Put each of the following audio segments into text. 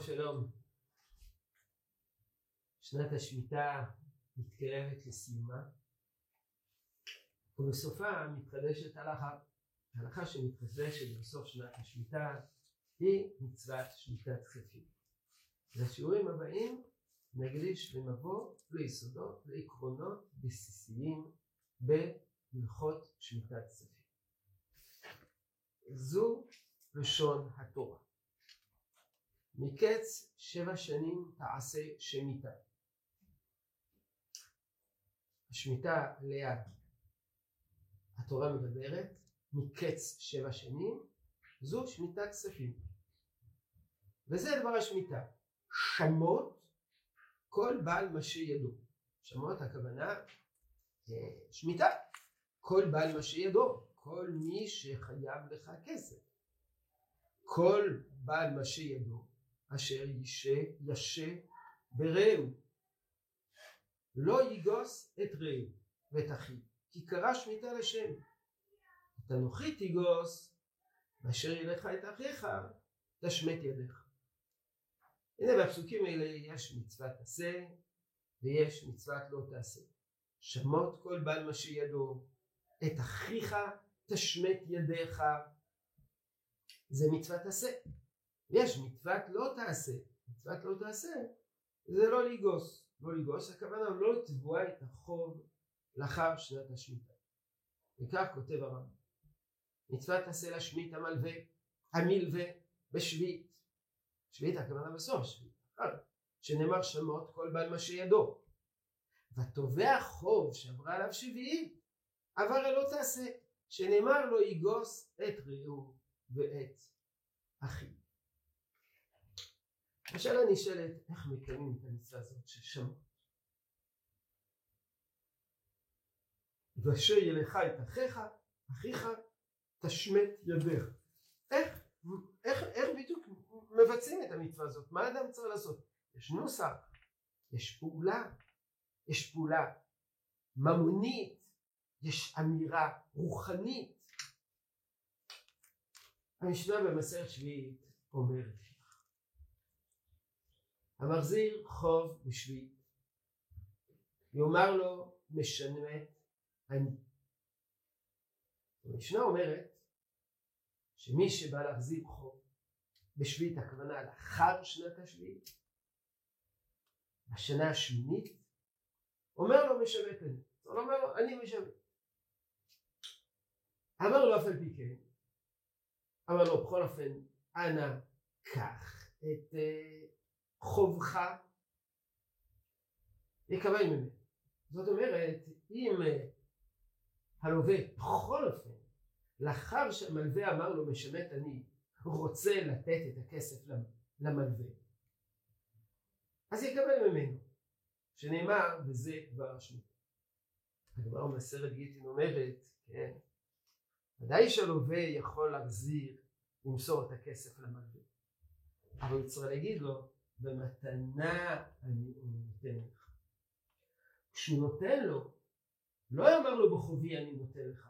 שלום שלום. שנת השמיטה מתקרבת לסיומה ובסופה מתחדשת הלכה. ההלכה שמתחדשת בסוף שנת השמיטה היא מצוות שמיטת כספים. לשיעורים הבאים נקדיש במבוא ליסודות, לעקרונות בסיסיים בהלכות שמיטת כספים. זו לשון התורה. מקץ שבע שנים תעשה שמיטה. השמיטה עליה התורה מדברת מקץ שבע שנים זו שמיטת כספים. וזה דבר השמיטה. שמות כל בעל משה ידו. שמות הכוונה שמיטה. כל בעל משה ידו. כל מי שחייב לך כסף. כל בעל משה ידו אשר ישה, ישה ברעהו. לא יגוס את רעהו ואת אחיו, כי קרא שמיטה לשם. את אנוכי תגוס, ואשר ילך את אחיך, תשמט ידיך. הנה בפסוקים האלה יש מצוות עשה ויש מצוות לא תעשה. שמות כל בעל מה שידו, את אחיך תשמט ידיך, זה מצוות עשה. יש מצוות לא תעשה, מצוות לא תעשה זה לא לגוס, לא לגוס הכוונה לא לתבוע את החוב לאחר שנת השמיטה. וכך כותב הרמב"ם מצוות תעשה לשמית המלווה, המלווה בשביעית. שביעית הכוונה בסוף שביעית, שנאמר שמות כל בעל מה שידו. ותובע חוב שעברה עליו שביעית, עבר אלו תעשה, שנאמר לו יגוס את רעהו ואת אחיו. השאלה נשאלת איך מקיימים את המצווה הזאת של שמות. ואשר ילך את אחיך, אחיך תשמט ידיך. איך, איך, איך בדיוק מבצעים את המצווה הזאת? מה אדם צריך לעשות? יש נוסח, יש פעולה, יש פעולה ממונית, יש אמירה רוחנית. המשנה במסכת שביעית אומרת המחזיר חוב בשביעית יאמר לו משנמת אני. המשנה אומרת שמי שבא להחזיר חוב בשביעית הכוונה לאחר שנת השביעית בשנה השמינית אומר לו משבת אני. הוא אומר לו אני משבת. אמר לו אף על פי כן אמר לו בכל אופן אנא קח את uh, חובך יקבל ממנו. זאת אומרת, אם אה, הלווה בכל אופן, לאחר שהמלווה אמר לו משמת אני, רוצה לתת את הכסף למלווה, אז יקבל ממנו, שנאמר וזה כבר השמיטה. הגמרא במסרת גיטין אומרת, כן, ודאי שהלווה יכול להחזיר, למסור את הכסף למלווה, אבל הוא צריך להגיד לו, במתנה אני נותן לך. כשהוא נותן לו, לא אמר לו בחובי אני נותן לך,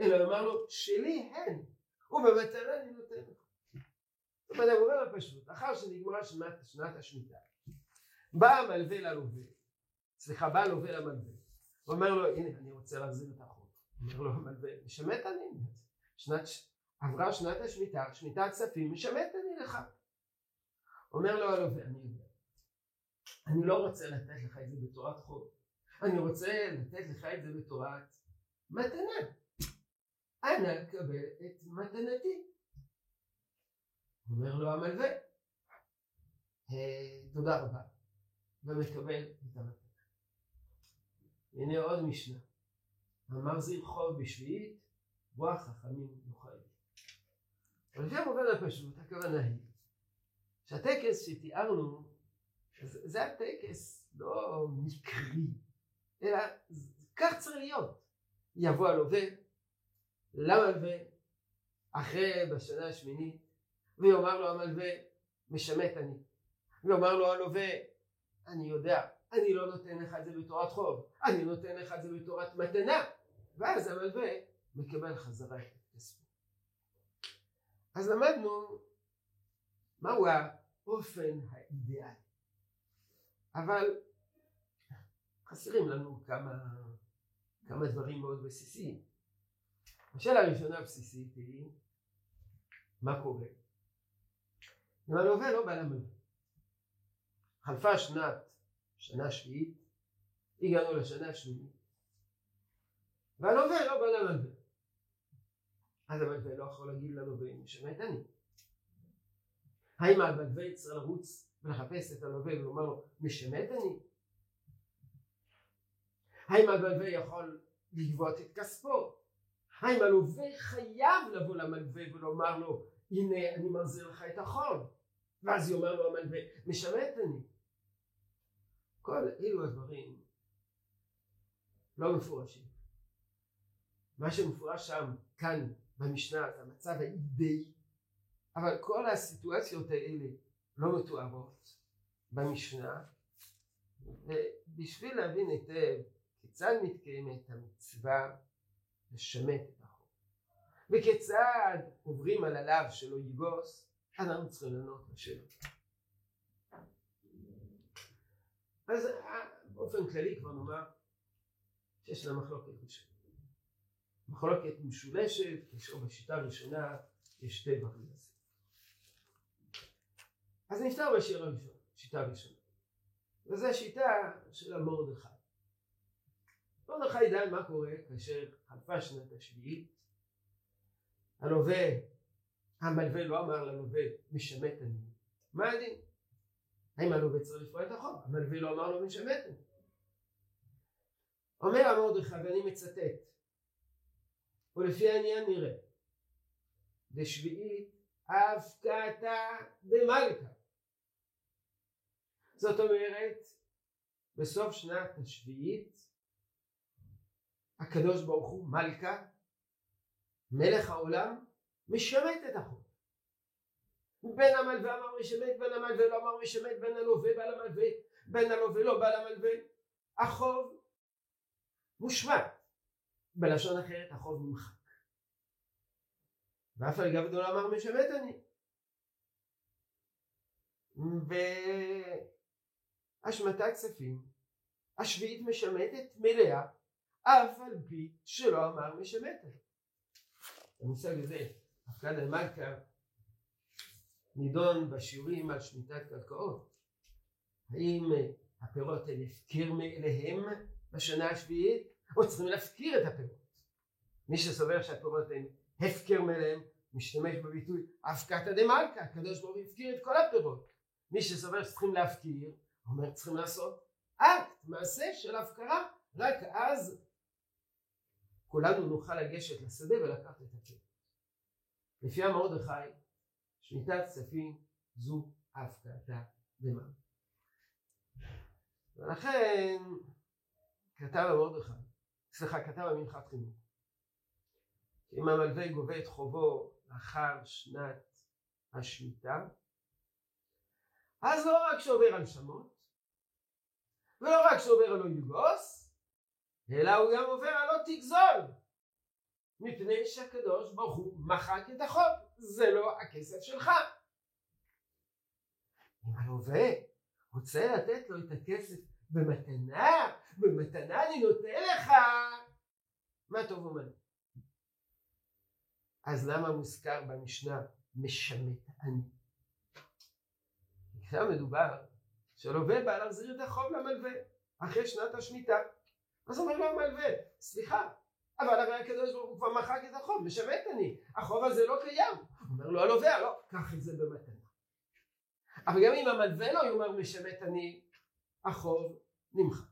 אלא אמר לו שלי הן, ובמתנה אני נותן לך. זאת אומרת, הוא אומר פשוט, אחר שנגמרה שנת, שנת השמיטה, בא המלווה ללווה, סליחה, בא הלווה למלווה, הוא אומר לו, הנה, אני רוצה להחזיר את החוב. אומר לו המלווה, משמט אני, שנת, עברה שנת השמיטה, שמיטת כספים, משמט אני לך. אומר לו הלווה, אני יודע, אני לא רוצה לתת לך את זה בתורת חוב, אני רוצה לתת לך את זה בתורת מתנה. אנא קבל את מתנתי. אומר לו המלווה, אה, תודה רבה, ומקבל את המתנה. הנה עוד משנה, אמר זיר חוב בשביעית, רוח חכמים יוכל. אבל לפי המובן הפשוט, הכוונה היא שהטקס שתיארנו, זה הטקס לא מקרי, אלא כך צריך להיות. יבוא הלווה, למלווה, אחרי בשנה השמינית, ויאמר לו המלווה, משמט אני. ויאמר לו הלווה, אני יודע, אני לא נותן לך את זה בתורת חוב, אני נותן לך את זה בתורת מתנה. ואז המלווה מקבל חזרה את כספו. אז למדנו מהו האופן האידיאלי. אבל חסרים לנו כמה, כמה דברים מאוד בסיסיים. השאלה הראשונה הבסיסית היא מה קורה? אם הלווה לא בא למלווה. חלפה שנת, שנה שביעית, הגענו לשנה השמינית, והלווה לא בא למלווה. אז המלווה לא יכול להגיד ללווה משמת אני. האם המלווה יצטרך לרוץ ולחפש את הלווה ולומר לו משמת אני? האם המלווה יכול לגבות את כספו? האם הלווה חייב לבוא למלווה ולומר לו הנה אני מחזיר לך את החוב ואז יאמר לו המלווה משרת אני כל אלו הדברים לא מפורשים מה שמפורש שם כאן במשנה זה המצב האידאי אבל כל הסיטואציות האלה לא מתוארות במשנה ובשביל להבין היטב כיצד מתקיימת המצווה לשמט את החוב. וכיצד עוברים על הלאו שלא יגוס, אנחנו צריכים לענות לשאלה. אז באופן כללי כבר נאמר שיש לה מחלוקת ראשונה. מחלוקת משולשת, כאשר בשיטה הראשונה יש שתי לזה. אז נפתר בשיר הראשון, שיטה ראשונה. וזו השיטה של המורדכי. מרדכי ידע מה קורה כאשר חלפה שנת השביעית, הלווה, המלווה לא אמר ללווה משמט אני, מה הדין? האם הלווה צריך לפרוע את החוב? המלווה לא אמר לו משמט אני. אומר המרדכי ואני מצטט ולפי העניין נראה דשביעית הפקעתה דמלכה זאת אומרת בסוף שנת השביעית הקדוש ברוך הוא מלכה, מלך העולם, משמט את החוב. בן המלווה אמר משמט, בן המלווה לא אמר משמט, בן הלווה בא למלווה, בן הלווה לא בא למלווה. החוב מושמט. בלשון אחרת החוב נמחק. ואף על גב גדול אמר משמט אני. והשמטת כספים, השביעית משמטת מלאה אף על פי שלא אמר משמטה. המושג הזה, הפקד על מלכה, נידון בשיעורים על שמיטת קרקעות. האם הפירות האלה הפקר מאליהם בשנה השביעית, או צריכים להפקיר את הפירות? מי שסובר שהפירות הם הפקר מאליהם, משתמש בביטוי הפקתא דמלכה, הקדוש ברוך הוא הפקיר את כל הפירות. מי שסובר שצריכים להפקיר, אומר צריכים לעשות אקט, מעשה של הפקרה, רק אז כולנו נוכל לגשת לשדה ולקחת את הכסף. לפי המרדכי, שמיטת כספים זו הפקעתה דמם. ולכן כתב המרדכי, סליחה, כתב המנחת חינוך, אם המלווה גובה את חובו לאחר שנת השמיטה, אז לא רק שעובר על שמות, ולא רק שעובר על לא יוגוס, אלא הוא גם עובר על לא תגזול מפני שהקדוש ברוך הוא מחק את החוב זה לא הכסף שלך אם הלווה רוצה לתת לו את הכסף במתנה במתנה אני נותן לך מה טוב ומלא אז למה מוזכר במשנה משמט אני? עכשיו מדובר שלווה בא להחזיר את החוב למלווה אחרי שנת השמיטה אז אומר לו המלווה, סליחה, אבל הרי הקדוש ברוך הוא כבר מחק את החוב, משמט אני, החוב הזה לא קיים. אומר לו הלווה, לא, קח את זה במתנה. אבל גם אם המלווה לא יאמר משמט אני, החוב נמחק.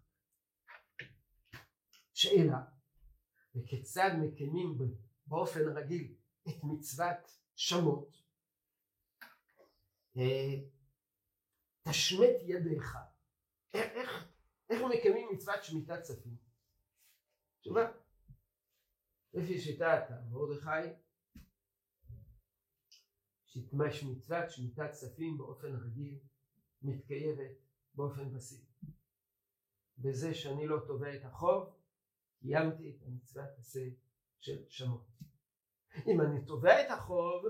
שאלה, וכיצד מקיימים באופן רגיל את מצוות שמות? תשמט ידיך. איך, איך מקיימים מצוות שמיטת כספים? תשובה. לפי שיטת מרדכי, שתמש מצוות שמיטת כספים באופן רגיל מתקיימת באופן פסיבי. בזה שאני לא תובע את החוב, קיימתי את המצוות עשה של שמות. אם אני תובע את החוב,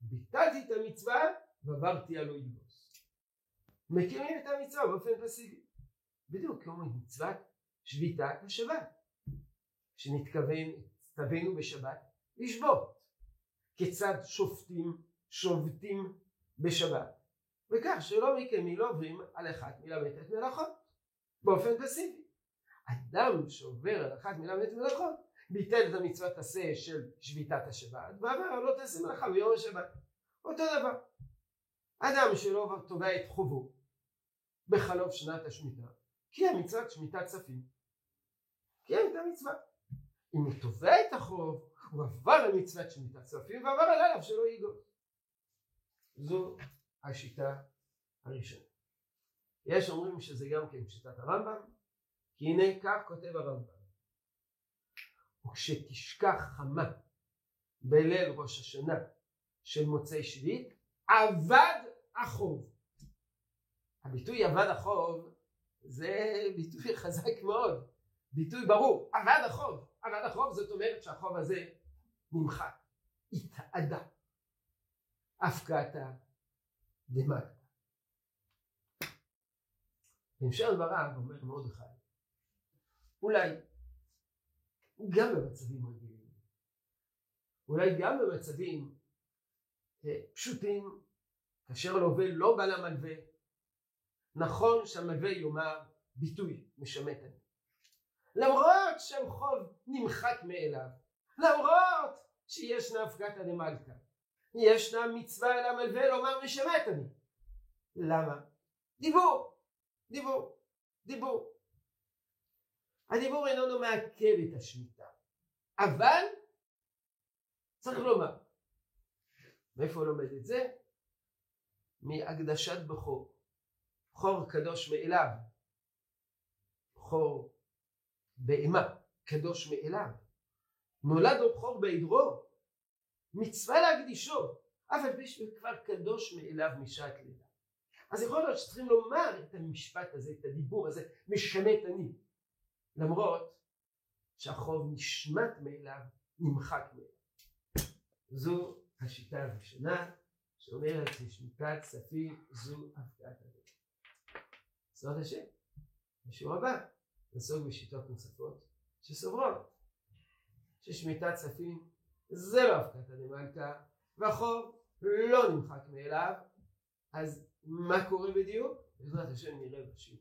ביטלתי את המצווה ועברתי על אויבוס. מקיימים את המצווה באופן פסיבי. בדיוק כמו מצוות שביתת השבת. שנתכוון, תבינו בשבת, לשבות. כיצד שופטים, שובתים בשבת. וכך שלא מקיימים לא עוברים על אחת מלמדת מלאכות באופן פסיבי. אדם שעובר על אחת מלמדת מלאכות ביטל את המצוות עשה של שביתת השבת ועבר לא תעשה מלאכה ביום השבת. אותו דבר. אדם שלא תובע את חובו בחלוף שנת השמיטה קיים מצוות שמיטת כספים. קיים את המצווה. אם הוא תובע את החוב הוא עבר על שמיטת כספים ועבר על עליו שלא ייגוד. זו השיטה הראשונה. יש אומרים שזה גם כן שיטת הרמב"ם, כי הנה כך כותב הרמב"ם. וכשתשכח חמה בליל ראש השנה של מוצאי שביעית, אבד החוב. הביטוי אבד החוב זה ביטוי חזק מאוד, ביטוי ברור, אבד החוב. אבד החוב זאת אומרת שהחוב הזה נמחק, התאדה, הפקעתה דמטה. בהמשך דבריו אומר מרדכי, אולי גם במצבים רגילים, אולי גם במצבים אה, פשוטים, כאשר הלווה לא בא למלווה, נכון שהמלווה יאמר ביטוי משמט אני. למרות שם חוב נמחק מאליו, למרות שישנה הפקתא דמלכא, ישנה מצווה אל המלווה לומר משמת אני. למה? דיבור, דיבור, דיבור. הדיבור איננו מעכב את השמיטה, אבל צריך לומר. מאיפה לומד את זה? מהקדשת בכור. בכור קדוש מאליו. בכור בהמה, קדוש מאליו. נולד לו בכור בעדרו, מצווה להקדישו, אף על פי שהוא כבר קדוש מאליו משעת לידה. אז יכול להיות שצריכים לומר את המשפט הזה, את הדיבור הזה, משמט אני. למרות שהחוב נשמט מאליו, נמחק מאליו. זו השיטה הראשונה שאומרת ששמיטת כספים זו הפקעת הדרך. בעזרת השם, בשיעור הבא נעסוק בשיטות נוספות שסוברות ששמיטת כספים זה לא הפקת דמלכא, והחוב לא נמחק מאליו, אז מה קורה בדיוק? בעזרת השם נראה בשיעור.